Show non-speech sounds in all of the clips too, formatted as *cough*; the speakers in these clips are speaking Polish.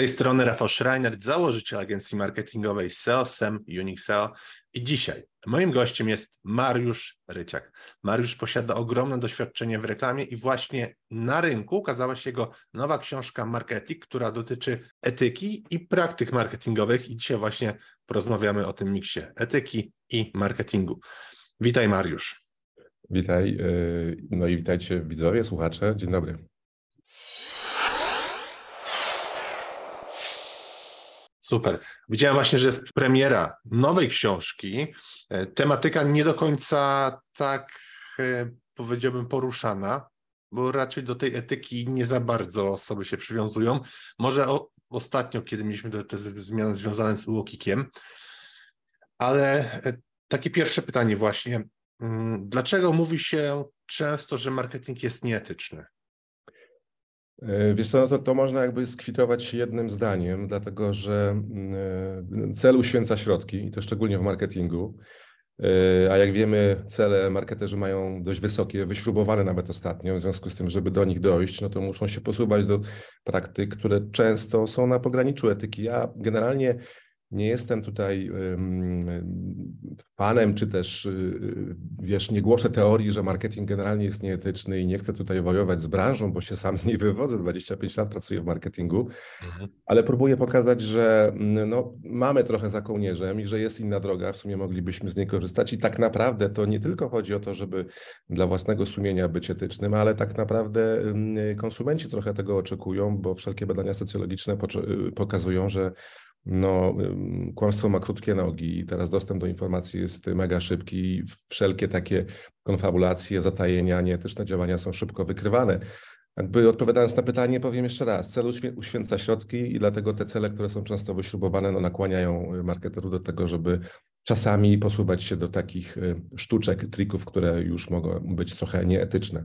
tej strony Rafał Schreiner, założyciel agencji marketingowej SEO, SEM, Unix SEO. I dzisiaj moim gościem jest Mariusz Ryciak. Mariusz posiada ogromne doświadczenie w reklamie i właśnie na rynku ukazała się jego nowa książka Marketing, która dotyczy etyki i praktyk marketingowych. I dzisiaj właśnie porozmawiamy o tym miksie etyki i marketingu. Witaj Mariusz. Witaj, y, no i witajcie widzowie, słuchacze. Dzień dobry. Super. Widziałem właśnie, że jest premiera nowej książki. E, tematyka nie do końca tak, e, powiedziałbym, poruszana, bo raczej do tej etyki nie za bardzo osoby się przywiązują. Może o, ostatnio, kiedy mieliśmy te, zmiany związane z UOKikiem, ale e, takie pierwsze pytanie właśnie. Mm, dlaczego mówi się często, że marketing jest nieetyczny? E, wiesz co, no to, to można jakby skwitować jednym zdaniem, dlatego że mm, e, cel uświęca środki i to szczególnie w marketingu. E, a jak wiemy, cele marketerzy mają dość wysokie, wyśrubowane nawet ostatnio, w związku z tym, żeby do nich dojść, no to muszą się posuwać do praktyk, które często są na pograniczu etyki. Ja generalnie nie jestem tutaj fanem, czy też, y, wiesz, nie głoszę teorii, że marketing generalnie jest nieetyczny i nie chcę tutaj wojować z branżą, bo się sam z niej wywodzę, 25 lat pracuję w marketingu, mhm. ale próbuję pokazać, że no, mamy trochę za kołnierzem i że jest inna droga, w sumie moglibyśmy z niej korzystać. I tak naprawdę to nie tylko chodzi o to, żeby dla własnego sumienia być etycznym, ale tak naprawdę konsumenci trochę tego oczekują, bo wszelkie badania socjologiczne y, pokazują, że no, kłamstwo ma krótkie nogi i teraz dostęp do informacji jest mega szybki i wszelkie takie konfabulacje, zatajenia, nieetyczne działania są szybko wykrywane. Jakby odpowiadając na pytanie, powiem jeszcze raz, cel uświęca środki i dlatego te cele, które są często wyśrubowane, no, nakłaniają marketerów do tego, żeby czasami posuwać się do takich y, sztuczek, trików, które już mogą być trochę nieetyczne.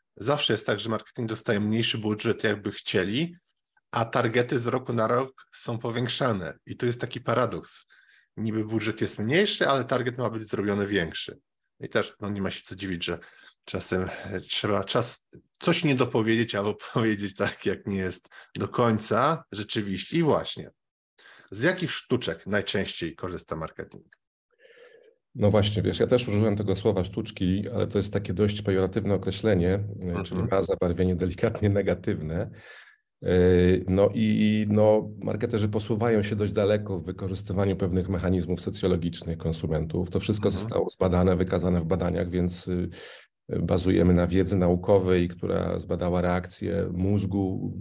zawsze jest tak, że marketing dostaje mniejszy budżet, jakby chcieli, a targety z roku na rok są powiększane. I to jest taki paradoks. Niby budżet jest mniejszy, ale target ma być zrobiony większy. I też no, nie ma się co dziwić, że czasem e, trzeba czas coś nie dopowiedzieć albo *laughs* powiedzieć tak, jak nie jest do końca rzeczywiście. I właśnie, z jakich sztuczek najczęściej korzysta marketing? No właśnie, wiesz, ja też użyłem tego słowa sztuczki, ale to jest takie dość pejoratywne określenie, mhm. czyli ma zabarwienie delikatnie negatywne. E, no i no, marketerzy posuwają się dość daleko w wykorzystywaniu pewnych mechanizmów socjologicznych konsumentów. To wszystko mhm. zostało zbadane, wykazane w badaniach, więc y, bazujemy na wiedzy naukowej, która zbadała reakcję mózgu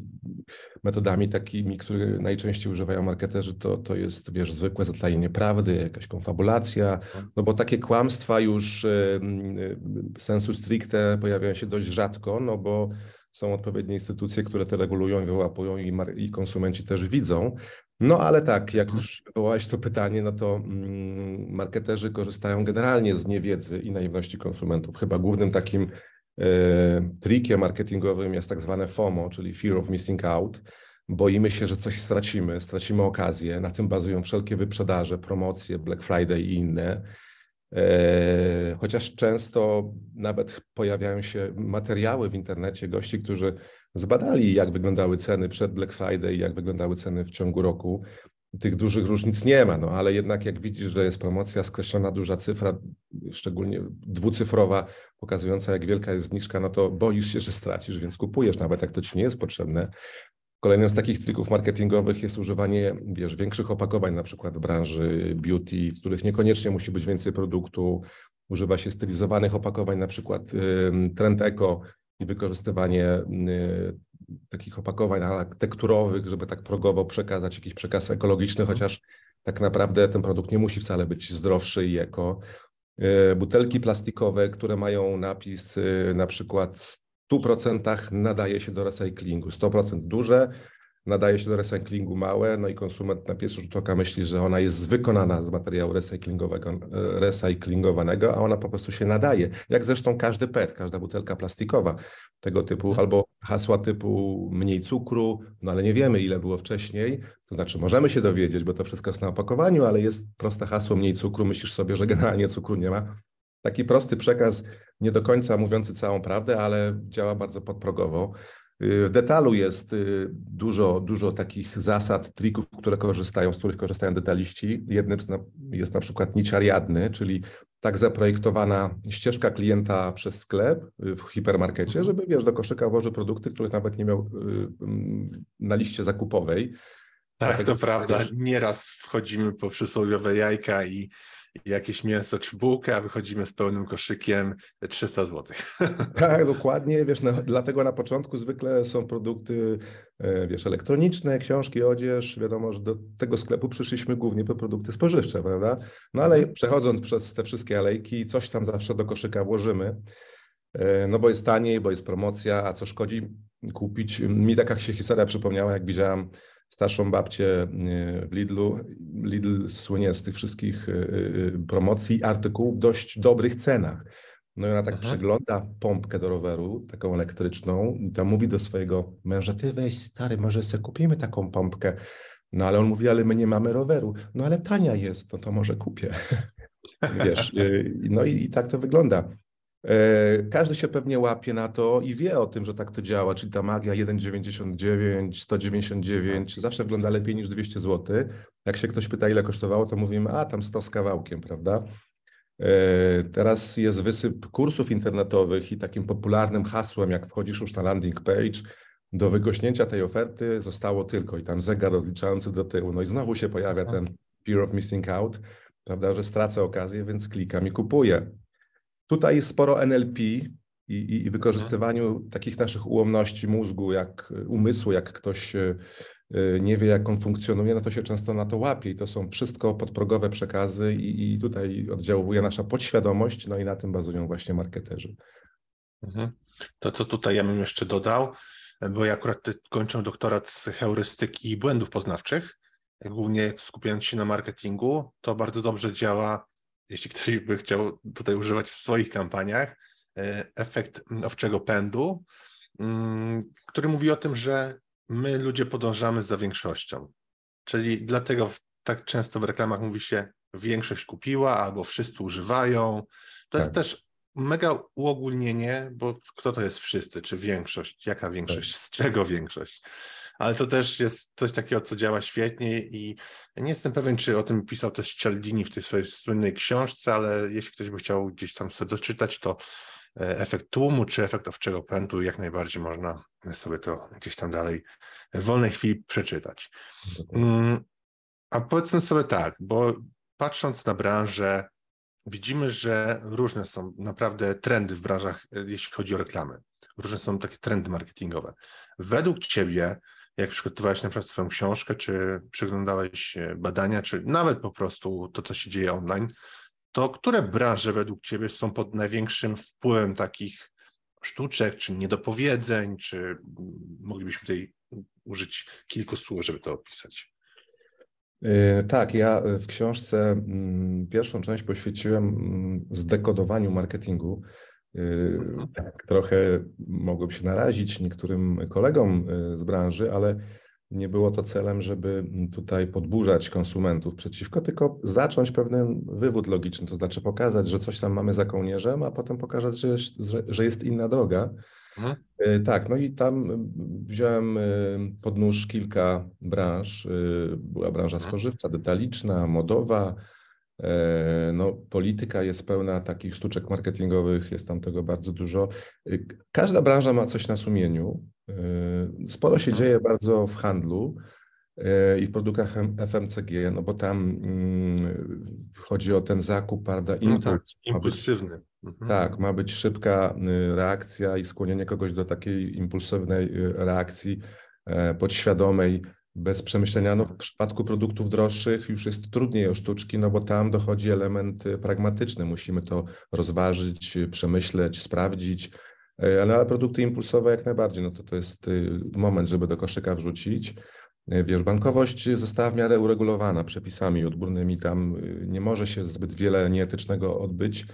metodami takimi, które najczęściej używają marketerzy, to, to jest, wiesz, zwykłe zatajenie prawdy, jakaś konfabulacja, no bo takie kłamstwa już sensu stricte pojawiają się dość rzadko, no bo są odpowiednie instytucje, które to regulują, wyłapują i, i konsumenci też widzą. No ale tak, jak już wywołałeś to pytanie, no to mm, marketerzy korzystają generalnie z niewiedzy i naiwności konsumentów. Chyba głównym takim e, trikiem marketingowym jest tak zwane FOMO, czyli Fear of Missing Out. Boimy się, że coś stracimy, stracimy okazję. Na tym bazują wszelkie wyprzedaże, promocje, Black Friday i inne. E, chociaż często nawet pojawiają się materiały w internecie gości, którzy zbadali, jak wyglądały ceny przed Black Friday, jak wyglądały ceny w ciągu roku. Tych dużych różnic nie ma, no ale jednak jak widzisz, że jest promocja, skreślona duża cyfra, szczególnie dwucyfrowa, pokazująca jak wielka jest zniżka, no to boisz się, że stracisz, więc kupujesz, nawet jak to ci nie jest potrzebne. Kolejnym z takich trików marketingowych jest używanie wiesz, większych opakowań, na przykład w branży beauty, w których niekoniecznie musi być więcej produktu. Używa się stylizowanych opakowań, na przykład trend eco i wykorzystywanie y, takich opakowań tekturowych, żeby tak progowo przekazać jakiś przekaz ekologiczny, mhm. chociaż tak naprawdę ten produkt nie musi wcale być zdrowszy i eko. Y, butelki plastikowe, które mają napis y, na przykład 100% nadaje się do recyklingu. 100% duże, nadaje się do recyklingu małe, no i konsument na pierwszy rzut oka myśli, że ona jest wykonana z materiału recyklingowego, recyklingowanego, a ona po prostu się nadaje. Jak zresztą każdy PET, każda butelka plastikowa tego typu, mhm. albo hasła typu mniej cukru, no ale nie wiemy ile było wcześniej, to znaczy możemy się dowiedzieć, bo to wszystko jest na opakowaniu, ale jest proste hasło mniej cukru, myślisz sobie, że generalnie cukru nie ma. Taki prosty przekaz, nie do końca mówiący całą prawdę, ale działa bardzo podprogowo. Y, w detalu jest y, dużo, dużo takich zasad, trików, które korzystają, z których korzystają detaliści. Jednym jest na przykład nić Ariadny, czyli tak zaprojektowana ścieżka klienta przez sklep y, w hipermarkecie, mhm. żeby wiesz, do koszyka włożył produkty, których nawet nie miał mm, na liście zakupowej. Tak, to prawda. Nieraz wchodzimy po przysłowiowe jajka i jakieś mięso czy bułkę, a wychodzimy z pełnym koszykiem 300 zł. *laughs* Tak, dokładnie. Wiesz, no, dlatego na początku zwykle są produkty e, wiesz, elektroniczne, książki, odzież. Wiadomo, że do tego sklepu przyszliśmy głównie po produkty spożywcze, prawda? No ale mhm. przechodząc przez te wszystkie alejki, coś tam zawsze do koszyka włożymy. E, no bo jest taniej, bo jest promocja, a co szkodzi kupić? Mi taka się historia przypomniała, jak widziałam starszą babcię y, w Lidlu. Lidl słynie z tych wszystkich y, y, promocji artykułów w dość dobrych cenach. No i ona tak Aha. Przegląda pompkę do roweru, taką elektryczną, i tam mówi do swojego męża, ty weź stary, może sobie kupimy taką pompkę. No ale on mówi, ale my nie mamy roweru. No ale tania jest, no to może kupię. *laughs* Wiesz, no i, i tak to wygląda. E, każdy się pewnie łapie na to i wie o tym, że tak to działa, czyli ta magia 1,99, 199 zawsze wygląda lepiej niż 200 zł. Jak się ktoś pyta, ile kosztowało, to mówimy, a tam 100 z kawałkiem, prawda? E, teraz jest wysyp kursów internetowych i takim popularnym hasłem, jak wchodzisz już na landing page, do wygośnięcia tej oferty zostało tylko i tam zegar odliczający do tyłu. No i znowu się pojawia ten fear of missing out, prawda, że stracę okazję, więc klikam i kupuję. Tutaj jest sporo NLP i, i, i wykorzystywaniu mhm. takich naszych ułomności mózgu, jak umysłu, jak ktoś e, e, nie wie, jak on funkcjonuje, no to się często na to łapie i to są wszystko podprogowe przekazy i, i tutaj oddziałuje nasza podświadomość, no i na tym bazują właśnie marketerzy. Mhm. To co tutaj ja bym jeszcze dodał, bo ja akurat kończę doktorat z heurystyki i błędów poznawczych, głównie skupiając się na marketingu, to bardzo dobrze działa jeśli ktoś by chciał tutaj używać w swoich kampaniach, e, efekt owczego pędu, mm, który mówi o tym, że my ludzie podążamy za większością. Czyli dlatego tak często w reklamach mówi się większość kupiła albo wszyscy używają. To tak. jest też mega uogólnienie, bo kto to jest wszyscy, czy większość, jaka większość, tak. z czego większość ale to też jest coś takiego, co działa świetnie i nie jestem pewien, czy o tym pisał też Cialdini w tej swojej słynnej książce, ale jeśli ktoś by chciał gdzieś tam sobie doczytać, to e, efekt tłumu czy efekt owczego pędu, jak najbardziej można sobie to gdzieś tam dalej w wolnej chwili przeczytać. Mm, a powiedzmy sobie tak, bo patrząc na branżę, widzimy, że różne są naprawdę trendy w branżach, e, jeśli chodzi o reklamy. Różne są takie trendy marketingowe. Według Ciebie jak przygotowałeś na przykład swoją książkę, czy przeglądałeś e, badania, czy nawet po prostu to, co się dzieje online, to które branże według Ciebie są pod największym wpływem takich sztuczek, czy niedopowiedzeń, czy moglibyśmy tutaj użyć kilku słów, żeby to opisać? E, tak, ja w książce mm, pierwszą część poświęciłem mm, zdekodowaniu marketingu. Mhm. Tak, trochę mogłem się narazić niektórym kolegom y, z branży, ale nie było to celem, żeby tutaj podburzać konsumentów przeciwko, tylko zacząć pewien wywód logiczny, to znaczy pokazać, że coś tam mamy za kołnierzem, a potem pokazać, że, że jest inna droga. Mhm. Y, tak, no i tam wziąłem pod nóż kilka branż. Była branża spożywcza, detaliczna, modowa, no, polityka jest pełna takich sztuczek marketingowych, jest tam tego bardzo dużo. E, każda branża ma coś na sumieniu. E, sporo się dzieje bardzo w handlu i w produktach FMCG, no bo tam mm, chodzi o ten zakup, prawda? Impuls, no tak, impulsywny. Mhm. Tak, ma być szybka reakcja i skłonienie kogoś do takiej impulsywnej reakcji podświadomej bez przemyślenia. No w przypadku produktów droższych już jest trudniej o sztuczki, no bo tam dochodzi element y, pragmatyczny. Musimy to rozważyć, przemyśleć, sprawdzić. E, ale produkty impulsowe jak najbardziej, no to to jest y, moment, żeby do koszyka wrzucić. E, wiesz, bankowość została w miarę uregulowana przepisami odgórnymi, tam y, nie może się zbyt wiele nieetycznego odbyć,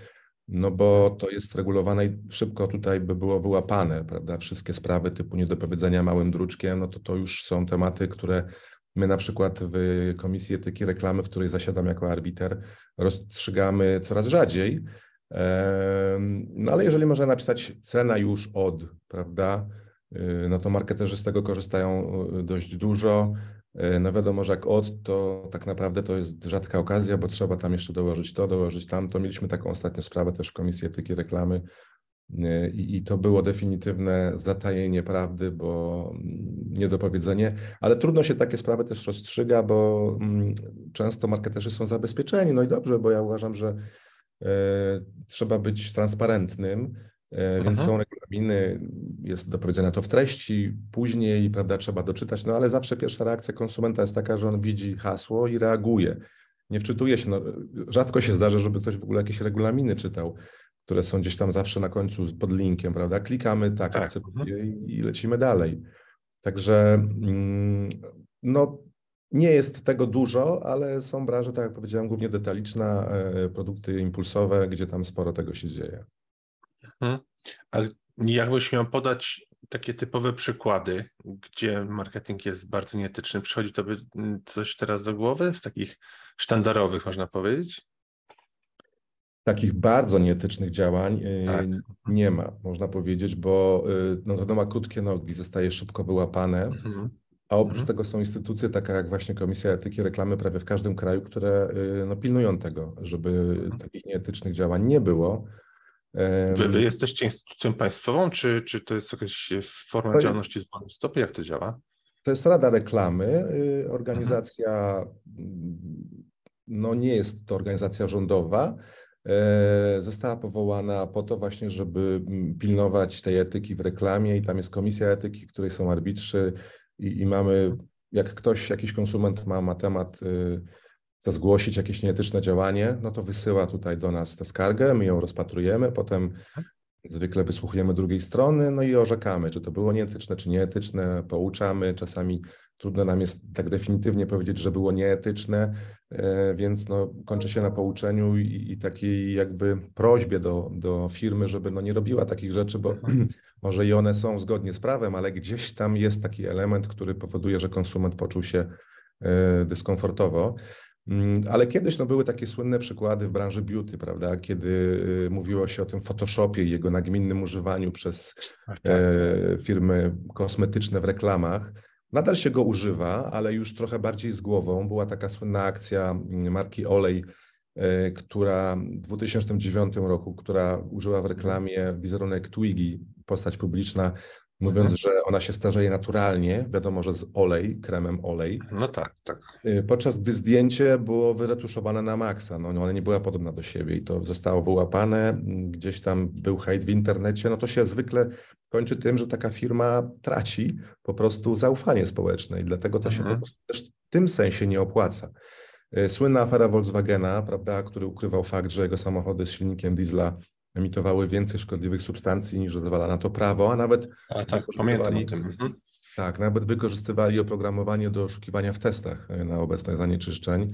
no bo to jest regulowane i szybko tutaj by było wyłapane, prawda? Wszystkie sprawy typu niedopowiedzenia małym druczkiem, no to to już są tematy, które my na przykład w Komisji Etyki Reklamy, w której zasiadam jako arbiter, rozstrzygamy coraz rzadziej, no ale jeżeli można napisać cena już od, prawda, y, no to marketerzy z tego korzystają y, dość dużo. Y, no wiadomo, że jak od, to tak naprawdę to jest rzadka okazja, bo trzeba tam jeszcze dołożyć to, dołożyć tamto. Mieliśmy taką ostatnią sprawę też w Komisji Etyki Reklamy i, i to było definitywne zatajenie prawdy, bo mm, niedopowiedzenie, ale trudno się takie sprawy też rozstrzyga, bo mm, często marketerzy są zabezpieczeni. No i dobrze, bo ja uważam, że E, trzeba być transparentnym, e, więc są regulaminy, jest do powiedzenia to w treści, później, prawda, trzeba doczytać, no ale zawsze pierwsza reakcja konsumenta jest taka, że on widzi hasło i reaguje. Nie wczytuje się, no, rzadko się zdarza, żeby ktoś w ogóle jakieś regulaminy czytał, które są gdzieś tam zawsze na końcu pod linkiem, prawda? Klikamy tak, tak. akceptuję mhm. i lecimy dalej. Także mm, no, nie jest tego dużo, ale są branże, tak jak powiedziałem, głównie detaliczna, e, produkty impulsowe, gdzie tam sporo tego się dzieje. Mhm. Ale jakbyś miał podać takie typowe przykłady, gdzie marketing jest bardzo nieetyczny, przychodzi tobie coś teraz do głowy z takich sztandarowych, można powiedzieć? Takich bardzo nieetycznych działań e, tak. nie ma, można powiedzieć, bo e, no, to ma krótkie nogi, zostaje szybko wyłapane. Mhm. A oprócz mhm. tego są instytucje takie jak właśnie Komisja Etyki Reklamy prawie w każdym kraju, które y, no, pilnują tego, żeby mhm. takich nieetycznych działań nie było. Wy, wy jesteście instytucją państwową, czy, czy to jest jakaś forma to działalności z wolnym stopy? Jak to działa? To jest Rada Reklamy, y, organizacja, no nie jest to organizacja rządowa, e, została powołana po to właśnie, żeby mm, pilnować tej etyki w reklamie i tam jest komisja etyki, w której są arbitrzy, i, i mamy, jak ktoś, jakiś konsument ma, ma temat, y, chce zgłosić jakieś nieetyczne działanie, no to wysyła tutaj do nas tę skargę, my ją rozpatrujemy, potem zwykle wysłuchujemy drugiej strony, no i orzekamy, czy to było nieetyczne, czy nieetyczne, pouczamy, czasami trudno nam jest tak definitywnie powiedzieć, że było nieetyczne, e, więc no, kończy się na pouczeniu i, i takiej jakby prośbie do, do firmy, żeby no, nie robiła takich rzeczy, bo mhm. *clears throat* może i one są zgodnie z prawem, ale gdzieś tam jest taki element, który powoduje, że konsument poczuł się e, dyskomfortowo. Mm, ale kiedyś no, były takie słynne przykłady w branży beauty, prawda, kiedy y, mówiło się o tym Photoshopie i jego nagminnym używaniu przez tak. e, firmy kosmetyczne w reklamach. Nadal się go używa, ale już trochę bardziej z głową. Była taka słynna akcja mm, marki Olej, e, która w 2009 roku, która użyła w reklamie wizerunek Twiggy, postać publiczna, mówiąc, mhm. że ona się starzeje naturalnie, wiadomo, że z olej, kremem olej. No tak, tak. Y, podczas gdy zdjęcie było wyretuszowane na maksa, no ona nie była podobna do siebie i to zostało wyłapane, gdzieś tam był hejt w internecie, no to się zwykle kończy tym, że taka firma traci po prostu zaufanie społeczne i dlatego to mhm. się po mhm. prostu też w tym sensie nie opłaca. Y, słynna afera Volkswagena, prawda, który ukrywał fakt, że jego samochody z silnikiem diesla emitowały więcej szkodliwych substancji niż zezwala na to prawo, a nawet a, tak, pamiętam o tym. Mhm. Tak, nawet wykorzystywali oprogramowanie do oszukiwania w testach e, na obecnych zanieczyszczeń.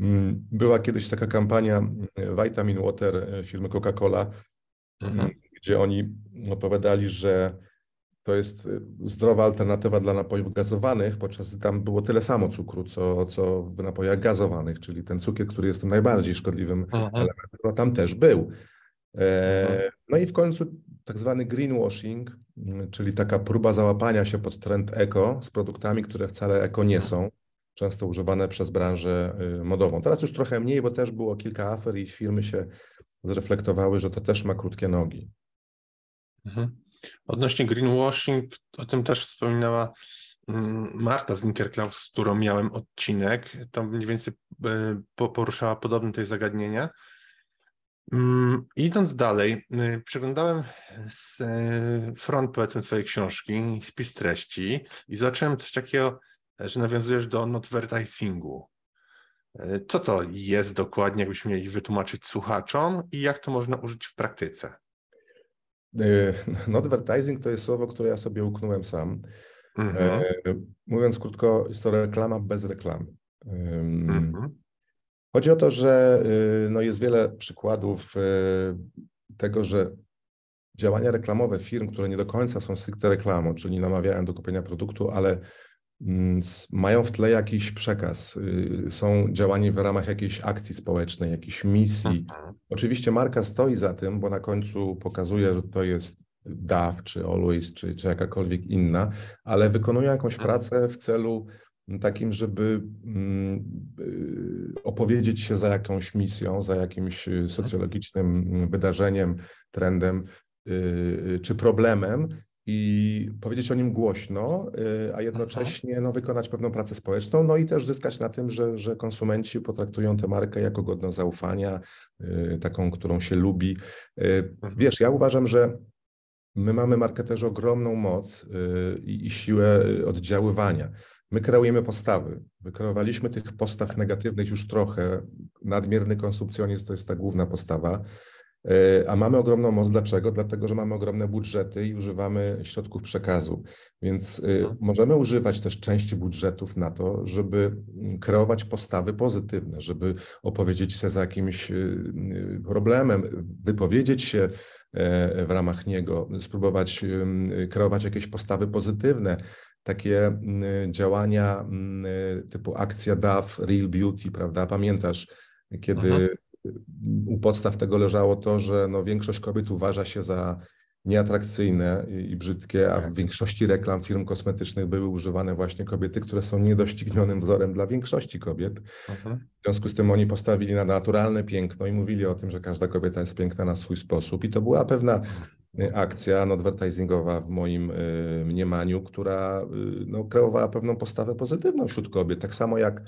Mm, była kiedyś taka kampania e, Vitamin Water e, firmy Coca-Cola, mhm. Mm, gdzie oni opowiadali, że to jest zdrowa alternatywa dla napojów gazowanych, podczas gdy tam było tyle samo cukru, co, co w napojach gazowanych, czyli ten cukier, który jest tym najbardziej szkodliwym mhm. elementem, tam też był. E, no i w końcu tak zwany greenwashing, mm, czyli taka próba załapania się pod trend eko z produktami, które wcale eko nie są, często używane przez branżę y, modową. Teraz już trochę mniej, bo też było kilka afer i firmy się zreflektowały, że to też ma krótkie nogi. Mhm. Odnośnie greenwashing, o tym też wspominała mm, Marta z Inkerklaus, z którą miałem odcinek. Tam mniej więcej y, poruszała podobne te zagadnienia. Mm, idąc dalej, y, przeglądałem y, front powiedzmy twojej książki, spis treści i zobaczyłem coś takiego, że nawiązujesz do advertisingu. Y, co to jest dokładnie, jakbyśmy mieli wytłumaczyć słuchaczom i jak to można użyć w praktyce? *laughs* No, advertising to jest słowo, które ja sobie uknąłem sam. Mhm. Mówiąc krótko, jest to reklama bez reklamy. Mhm. Chodzi o to, że no, jest wiele przykładów tego, że działania reklamowe firm, które nie do końca są stricte reklamą, czyli namawiają do kupienia produktu, ale mm, mają w tle jakiś przekaz, y, są działania w ramach jakiejś akcji społecznej, jakiejś misji. Mhm. Oczywiście marka stoi za tym, bo na końcu pokazuje, że to jest DAW, czy Always, czy, czy jakakolwiek inna, ale wykonują jakąś Mhm. pracę w celu takim, żeby mm, y, opowiedzieć się za jakąś misją, za jakimś y, socjologicznym wydarzeniem, trendem, Y, czy problemem i powiedzieć o nim głośno, a jednocześnie no, wykonać pewną pracę społeczną, no i też zyskać na tym, że, że konsumenci potraktują tę markę jako godną zaufania, taką, którą się lubi. Wiesz, ja uważam, że my mamy marketerzy ogromną moc i siłę oddziaływania. My kreujemy postawy. Wykreowaliśmy tych postaw negatywnych już trochę. Nadmierny konsumpcjonizm to jest ta główna postawa. E, a mamy ogromną moc. Dlaczego? Dlatego, że mamy ogromne budżety i używamy środków przekazu. Więc e, Mhm. możemy używać też części budżetów na to, żeby mm, kreować postawy pozytywne, żeby opowiedzieć się za jakimś e, problemem, wypowiedzieć się w ramach niego, spróbować kreować jakieś postawy pozytywne. Takie działania typu akcja DAF, Real Beauty, prawda? Pamiętasz, kiedy Mhm u podstaw tego leżało to, że no większość kobiet uważa się za nieatrakcyjne i brzydkie, a w Tak. większości reklam firm kosmetycznych były używane właśnie kobiety, które są niedoścignionym wzorem dla większości kobiet. Mhm. W związku z tym oni postawili na naturalne piękno i mówili o tym, że każda kobieta jest piękna na swój sposób. I to była pewna y, akcja advertisingowa w moim y, mniemaniu, która y, no, kreowała pewną postawę pozytywną wśród kobiet. Tak samo jak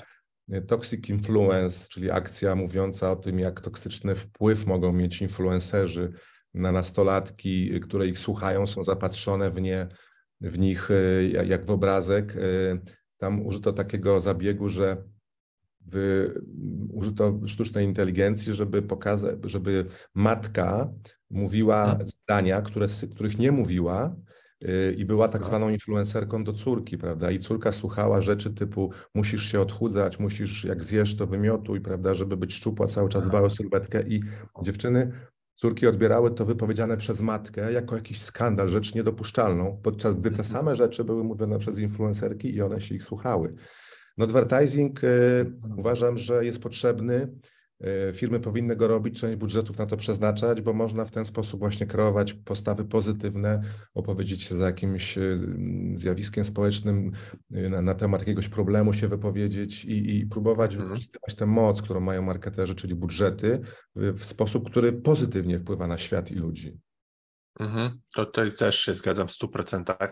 Toxic Influence, czyli akcja mówiąca o tym, jak toksyczny wpływ mogą mieć influencerzy na nastolatki, które ich słuchają, są zapatrzone w, nie, w nich jak w obrazek. Tam użyto takiego zabiegu, że użyto sztucznej inteligencji, żeby pokazać, żeby matka mówiła mhm. zdania, które, których nie mówiła, Y, i była tak zwaną influencerką do córki, prawda? I córka słuchała rzeczy typu musisz się odchudzać, musisz jak zjesz to wymiotuj, prawda, żeby być szczupła, cały czas dbała o sylwetkę i dziewczyny, córki odbierały to wypowiedziane przez matkę jako jakiś skandal, rzecz niedopuszczalną, podczas gdy te Mhm. same rzeczy były mówione przez influencerki i one się ich słuchały. No advertising y, uważam, że jest potrzebny E, firmy powinny go robić, część budżetów na to przeznaczać, bo można w ten sposób właśnie kreować postawy pozytywne, opowiedzieć się za jakimś e, zjawiskiem społecznym, na, na temat jakiegoś problemu się wypowiedzieć i, i próbować mhm. wykorzystywać tę moc, którą mają marketerzy, czyli budżety, w sposób, który pozytywnie wpływa na świat i ludzi. Mhm. To tutaj też się zgadzam w 100%.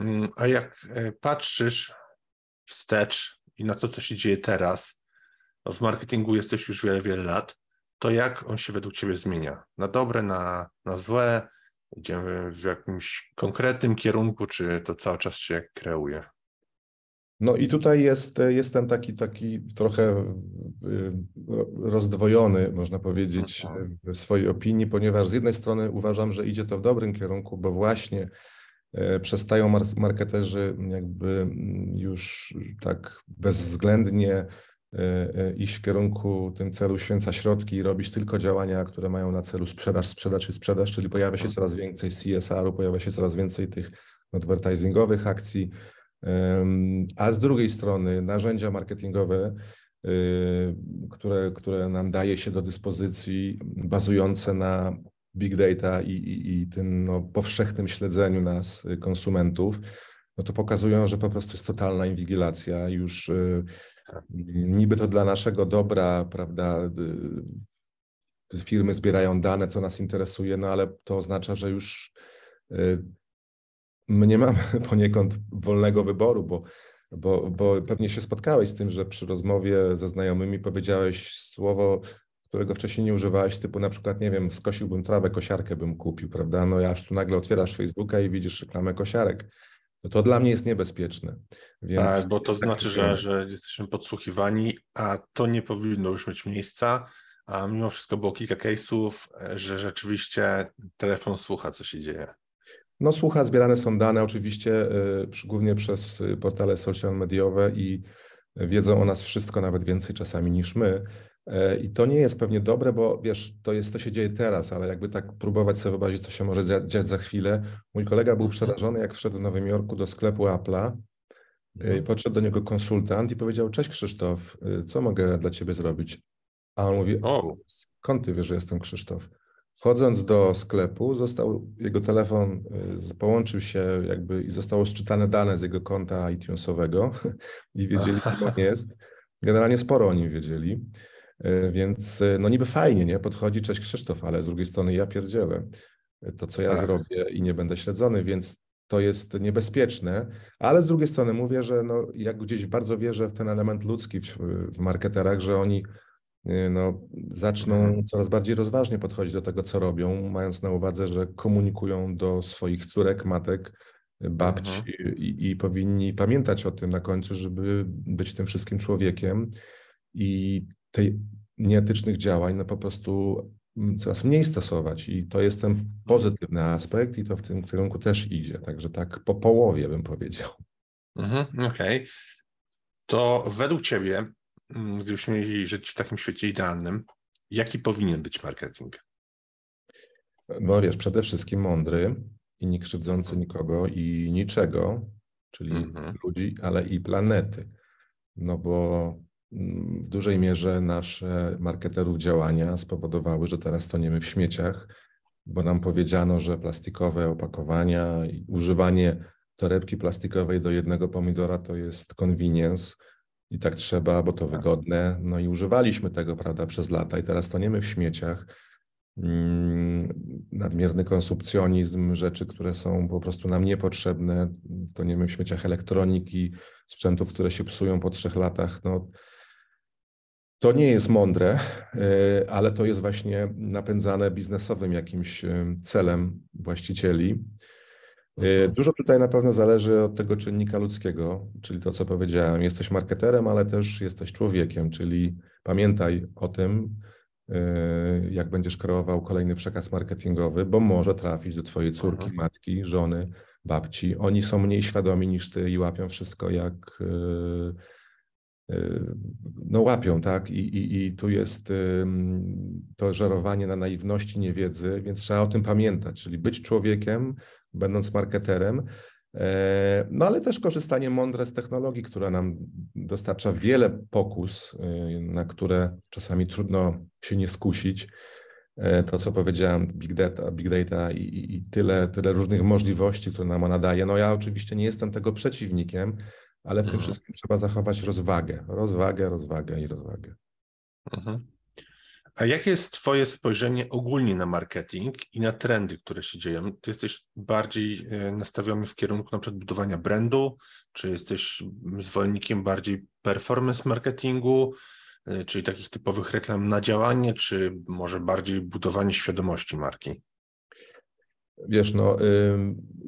Mm, a jak patrzysz wstecz i na to, co się dzieje teraz, w marketingu jesteś już wiele, wiele lat, to jak on się według Ciebie zmienia? Na dobre, na, na złe? Idziemy w jakimś konkretnym kierunku, czy to cały czas się kreuje? No i tutaj jest, jestem taki, taki trochę y, rozdwojony, można powiedzieć, w swojej opinii, ponieważ z jednej strony uważam, że idzie to w dobrym kierunku, bo właśnie przestają marketerzy jakby już tak bezwzględnie E, e, iść w kierunku tym celu święca środki i robić tylko działania, które mają na celu sprzedaż, sprzedaż i sprzedaż, czyli pojawia się coraz więcej CSR-u, pojawia się coraz więcej tych advertisingowych akcji, a z drugiej strony narzędzia marketingowe, e, które, które nam daje się do dyspozycji, bazujące na big data i, i, i tym no, powszechnym śledzeniu nas, konsumentów, no to pokazują, że po prostu jest totalna inwigilacja. Już niby to dla naszego dobra, prawda, y, firmy zbierają dane, co nas interesuje, no ale to oznacza, że już y, my nie mamy *laughs* poniekąd wolnego wyboru, bo, bo, bo pewnie się spotkałeś z tym, że przy rozmowie ze znajomymi powiedziałeś słowo, którego wcześniej nie używałeś, typu na przykład, nie wiem, skosiłbym trawę, kosiarkę bym kupił, prawda? No ja aż tu nagle otwierasz Facebooka i widzisz reklamę kosiarek no to dla mnie jest niebezpieczne. Więc tak, bo to znaczy, że, że jesteśmy podsłuchiwani, a to nie powinno już mieć miejsca, a mimo wszystko było kilka case'ów, że rzeczywiście telefon słucha, co się dzieje. No słucha, zbierane są dane oczywiście, y, głównie przez portale social mediowe i wiedzą o nas wszystko, nawet więcej czasami niż my. E, I to nie jest pewnie dobre, bo wiesz, to jest, to się dzieje teraz, ale jakby tak próbować sobie wyobrazić, co się może dziać za chwilę. Mój kolega był mhm. przerażony, jak wszedł w Nowym Jorku do sklepu Apple'a. E, mhm. Podszedł do niego konsultant i powiedział: Cześć Krzysztof, e, co mogę dla ciebie zrobić? A on mówi: O, skąd ty wiesz, że jestem Krzysztof? Wchodząc do sklepu, został jego telefon, połączył się jakby i zostało sczytane dane z jego konta iTunesowego *laughs* i wiedzieli, kim on *laughs* jest. Generalnie sporo o nim wiedzieli. E, więc e, no niby fajnie, nie? Podchodzi, cześć Krzysztof, ale z drugiej strony ja pierdzielę to, co ja tak. zrobię i nie będę śledzony, więc to jest niebezpieczne, ale z drugiej strony mówię, że no, jak gdzieś bardzo wierzę w ten element ludzki w, w marketerach, że oni e, no, zaczną mhm. coraz bardziej rozważnie podchodzić do tego, co robią, mając na uwadze, że komunikują do swoich córek, matek, babci mhm. i, i powinni pamiętać o tym na końcu, żeby być tym wszystkim człowiekiem. I tej nieetycznych działań no po prostu mm, coraz mniej stosować i to jest ten pozytywny aspekt i to w tym kierunku też idzie, także tak po połowie bym powiedział. Mhm, Okej. Okay. To według Ciebie, mm, gdybyśmy mieli żyć w takim świecie idealnym, jaki powinien być marketing? No wiesz, przede wszystkim mądry i nie krzywdzący nikogo i niczego, czyli mhm. ludzi, ale i planety. No bo w dużej mierze nasze marketerów działania spowodowały, że teraz toniemy w śmieciach, bo nam powiedziano, że plastikowe opakowania i używanie torebki plastikowej do jednego pomidora to jest convenience i tak trzeba, bo to tak. wygodne. No i używaliśmy tego, prawda, przez lata i teraz toniemy w śmieciach. Mm, nadmierny konsumpcjonizm, rzeczy, które są po prostu nam niepotrzebne, toniemy w śmieciach elektroniki, sprzętów, które się psują po trzech latach. No, to nie jest mądre, e, ale to jest właśnie napędzane biznesowym jakimś e, celem właścicieli. E, mhm. Dużo tutaj na pewno zależy od tego czynnika ludzkiego, czyli to, co powiedziałem. Jesteś marketerem, ale też jesteś człowiekiem, czyli pamiętaj o tym, jak będziesz kreował kolejny przekaz marketingowy, bo może trafić do twojej córki, Aha. Mhm. matki, żony, babci. Oni są mniej świadomi niż ty i łapią wszystko jak no łapią, tak? I, i, I tu jest to żerowanie na naiwności, niewiedzy, więc trzeba o tym pamiętać, czyli być człowiekiem, będąc marketerem, e, no ale też korzystanie mądre z technologii, która nam dostarcza wiele pokus, y, na które czasami trudno się nie skusić. E, to, co powiedziałem, big data, big data i, i, tyle, tyle różnych możliwości, które nam ona daje. No ja oczywiście nie jestem tego przeciwnikiem, ale w tym mhm. wszystkim trzeba zachować rozwagę, rozwagę, rozwagę i rozwagę. Mhm. A jakie jest Twoje spojrzenie ogólnie na marketing i na trendy, które się dzieją? Ty jesteś bardziej e, nastawiony w kierunku na przykład budowania brandu, czy jesteś zwolennikiem bardziej performance marketingu, e, czyli takich typowych reklam na działanie, czy może bardziej budowanie świadomości marki? Wiesz, no,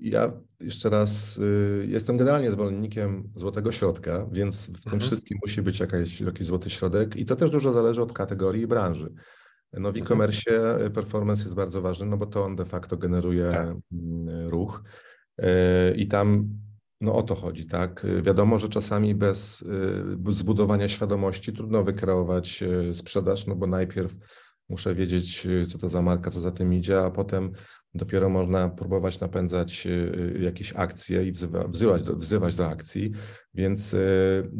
ja jeszcze raz y, jestem generalnie zwolennikiem złotego środka, więc w tym mhm. wszystkim musi być jakaś, jakiś złoty środek i to też dużo zależy od kategorii i branży. No w mhm. e-commerce performance jest bardzo ważny, no bo to on de facto generuje tak. Mm, ruch y, i tam no o to chodzi, tak? Wiadomo, że czasami bez y, zbudowania świadomości trudno wykreować sprzedaż, no bo najpierw muszę wiedzieć, co to za marka, co za tym idzie, a potem dopiero można próbować napędzać y, y, jakieś akcje i wzywa, wzywać, do, wzywać do akcji. Więc y,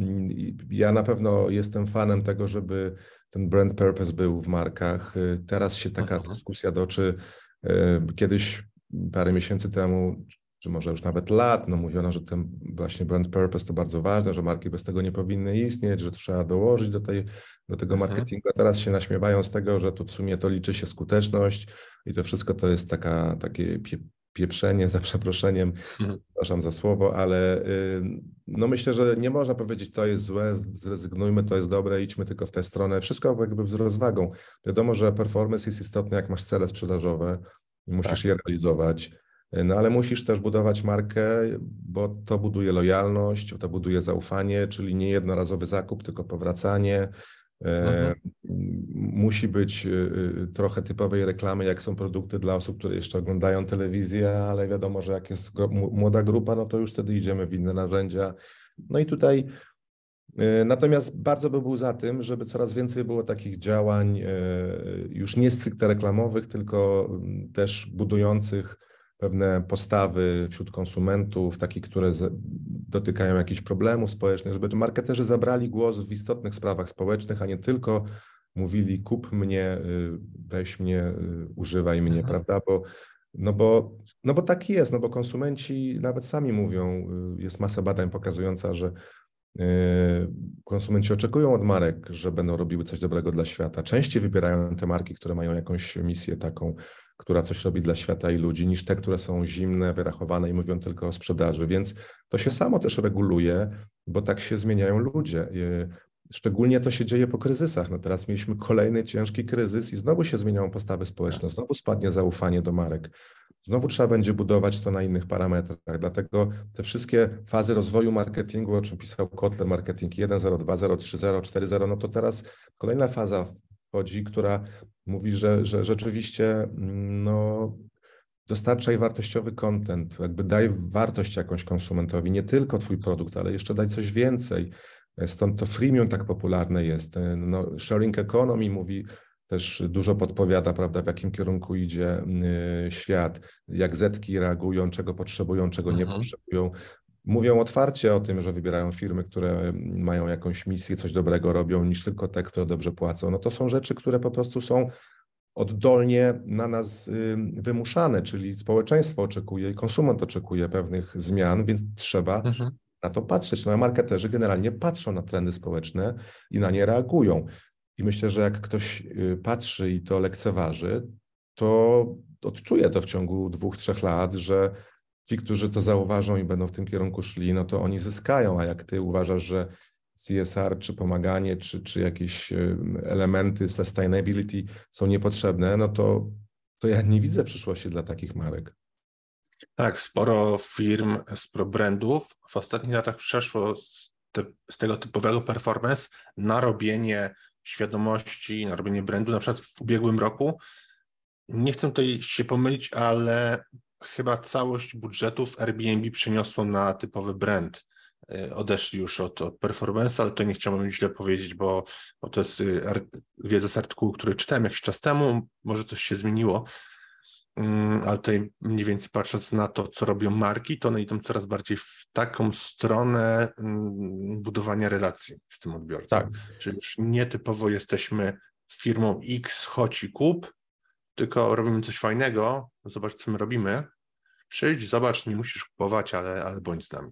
ja na pewno jestem fanem tego, żeby ten brand purpose był w markach. Teraz się taka mhm. dyskusja doczy. Kiedyś, parę miesięcy temu, czy może już nawet lat, no mówiono, że ten właśnie brand purpose to bardzo ważne, że marki bez tego nie powinny istnieć, że trzeba dołożyć do, tej, do tego mhm. marketingu, a teraz się naśmiewają z tego, że tu w sumie to liczy się skuteczność i to wszystko to jest taka, takie pie, pieprzenie, za przeproszeniem, mhm. przepraszam za słowo, ale y, no myślę, że nie można powiedzieć to jest złe, zrezygnujmy, to jest dobre, idźmy tylko w tę stronę. Wszystko jakby z rozwagą. Wiadomo, że performance jest istotny, jak masz cele sprzedażowe i musisz tak. je realizować no ale musisz też budować markę, bo to buduje lojalność, to buduje zaufanie, czyli nie jednorazowy zakup, tylko powracanie. Mhm. Musi być trochę typowej reklamy, jak są produkty dla osób, które jeszcze oglądają telewizję, ale wiadomo, że jak jest młoda grupa, no to już wtedy idziemy w inne narzędzia. No i tutaj E, natomiast bardzo by był za tym, żeby coraz więcej było takich działań e, już nie stricte reklamowych, tylko mm, też budujących pewne postawy wśród konsumentów, takie, które dotykają jakichś problemów społecznych, żeby marketerzy zabrali głos w istotnych sprawach społecznych, a nie tylko mówili kup mnie, y, weź mnie, y, używaj mnie, mhm. prawda? Bo, no, bo, no bo tak jest, no bo konsumenci nawet sami mówią, y, jest masa badań pokazująca, że konsumenci oczekują od marek, że będą robiły coś dobrego dla świata. Częściej wybierają te marki, które mają jakąś misję taką, która coś robi dla świata i ludzi, niż te, które są zimne, wyrachowane i mówią tylko o sprzedaży. Więc to się samo też reguluje, bo tak się zmieniają ludzie. Szczególnie to się dzieje po kryzysach. No teraz mieliśmy kolejny ciężki kryzys i znowu się zmieniają postawy społeczne, tak. znowu spadnie zaufanie do marek. Znowu trzeba będzie budować to na innych parametrach. Dlatego te wszystkie fazy rozwoju marketingu, o czym pisał Kotler, marketing 1.0, 2.0, 3.0, 4.0, no to teraz kolejna faza wchodzi, która mówi, że, że rzeczywiście mm, no, dostarczaj wartościowy content, jakby daj wartość jakąś konsumentowi, nie tylko twój produkt, ale jeszcze daj coś więcej. Stąd to freemium tak popularne jest. No, sharing economy mówi też dużo podpowiada, prawda, w jakim kierunku idzie y, świat, jak zetki reagują, czego potrzebują, czego nie mhm. potrzebują. Mówią otwarcie o tym, że wybierają firmy, które mają jakąś misję, coś dobrego robią, niż tylko te, które dobrze płacą. No to są rzeczy, które po prostu są oddolnie na nas y, wymuszane, czyli społeczeństwo oczekuje i konsument oczekuje pewnych zmian, więc trzeba mhm. Na to patrzeć. No marketerzy generalnie patrzą na trendy społeczne i na nie reagują. I myślę, że jak ktoś y, patrzy i to lekceważy, to odczuje to w ciągu dwóch, trzech lat, że ci, którzy to zauważą i będą w tym kierunku szli, no to oni zyskają, a jak ty uważasz, że CSR, czy pomaganie, czy, czy jakieś y, elementy sustainability są niepotrzebne, no to, to ja nie widzę przyszłości dla takich marek. Tak, sporo firm, sporo brandów w ostatnich latach przeszło z, te, z tego typowego performance na robienie świadomości, na robienie brandu, na przykład w ubiegłym roku. Nie chcę tutaj się pomylić, ale chyba całość budżetów Airbnb przeniosło na typowy brand. Y, odeszli już od, od performance, ale to nie chciałbym źle powiedzieć, bo, bo to jest y, wiedza z artykułu, który czytałem jakiś czas temu, może coś się zmieniło, ale tutaj mniej więcej patrząc na to, co robią marki, to one idą coraz bardziej w taką stronę mm, budowania relacji z tym odbiorcą. Tak. Czyli już nietypowo jesteśmy firmą X, chodź i kup, tylko robimy coś fajnego, zobacz, co my robimy, przyjdź, zobacz, nie musisz kupować, ale, ale bądź z nami.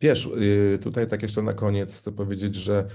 Wiesz, y, tutaj tak jeszcze na koniec chcę powiedzieć, że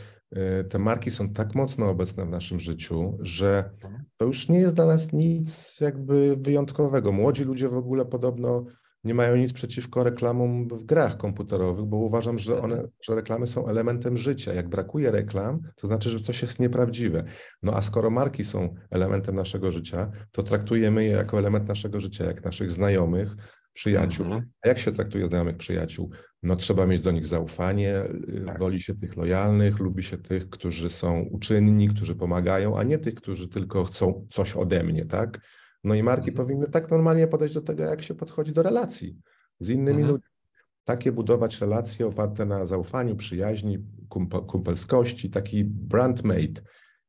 te marki są tak mocno obecne w naszym życiu, że mhm. to już nie jest dla nas nic jakby wyjątkowego. Młodzi ludzie w ogóle podobno nie mają nic przeciwko reklamom w grach komputerowych, bo uważam, że one, mhm. że reklamy są elementem życia. Jak brakuje reklam, to znaczy, że coś jest nieprawdziwe. No a skoro marki są elementem naszego życia, to traktujemy je jako element naszego życia, jak naszych znajomych, przyjaciół. Mhm. A jak się traktuje znajomych przyjaciół? No trzeba mieć do nich zaufanie, y, tak. woli się tych lojalnych, lubi się tych, którzy są uczynni, którzy pomagają, a nie tych, którzy tylko chcą coś ode mnie, tak? No i marki mhm. powinny tak normalnie podejść do tego, jak się podchodzi do relacji z innymi mhm. ludźmi. Takie budować relacje oparte na zaufaniu, przyjaźni, kumpelskości, taki brandmate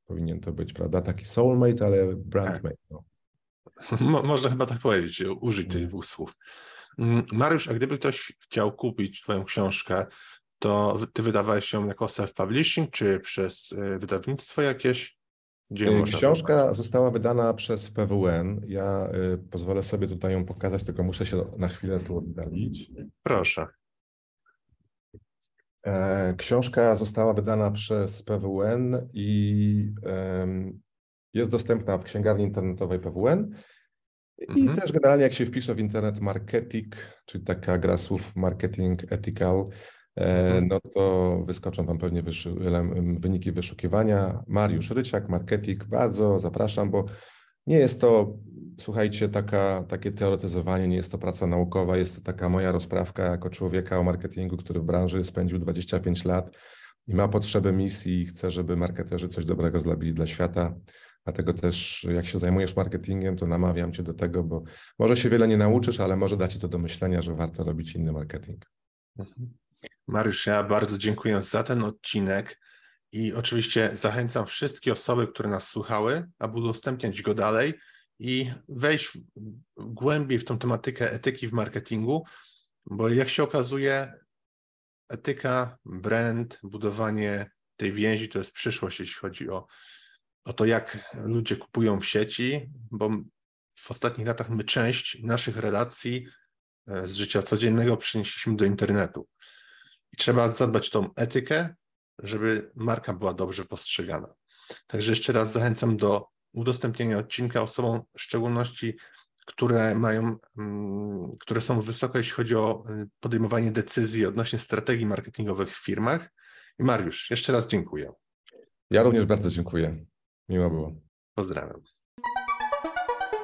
powinien to być, prawda? Taki soulmate, ale brandmate. Tak. No. *laughs* Mo można chyba tak powiedzieć, użyć tych mhm. dwóch słów. Mm, Mariusz, a gdyby ktoś chciał kupić Twoją książkę, to Ty wydawałeś ją jako self-publishing, czy przez y, wydawnictwo jakieś? Gdzie y, Książka została wydana przez PWN. Ja y, pozwolę sobie tutaj ją pokazać, tylko muszę się na chwilę tu oddalić. Proszę. E, książka została wydana przez PWN i jest dostępna w księgarni internetowej PWN. I mhm. też generalnie jak się wpisze w internet marketing, czyli taka gra słów marketing ethical, e, mhm. no to wyskoczą Wam pewnie wyszu wyniki wyszukiwania. Mariusz Ryciak, marketing, bardzo zapraszam, bo nie jest to, słuchajcie, taka, takie teoretyzowanie, nie jest to praca naukowa, jest to taka moja rozprawka jako człowieka o marketingu, który w branży spędził 25 lat i ma potrzebę misji i chce, żeby marketerzy coś dobrego zrobili dla świata. Dlatego też, jak się zajmujesz marketingiem, to namawiam cię do tego, bo może się wiele nie nauczysz, ale może da ci to do myślenia, że warto robić inny marketing. Mhm. Mariusz, ja bardzo dziękuję za ten odcinek i oczywiście zachęcam wszystkie osoby, które nas słuchały, aby udostępniać go dalej i wejść głębiej w tą tematykę etyki w marketingu, bo jak się okazuje, etyka, brand, budowanie tej więzi to jest przyszłość, jeśli chodzi o, o to, jak ludzie kupują w sieci, bo w ostatnich latach my część naszych relacji e, z życia codziennego przenieśliśmy do internetu. I trzeba zadbać tą etykę, żeby marka była dobrze postrzegana. Także jeszcze raz zachęcam do udostępnienia odcinka osobom, w szczególności, które mają, mm, które są wysoko, jeśli chodzi o y, podejmowanie decyzji odnośnie strategii marketingowych w firmach. I Mariusz, jeszcze raz dziękuję. Ja również bardzo dziękuję. Miło było. Pozdrawiam.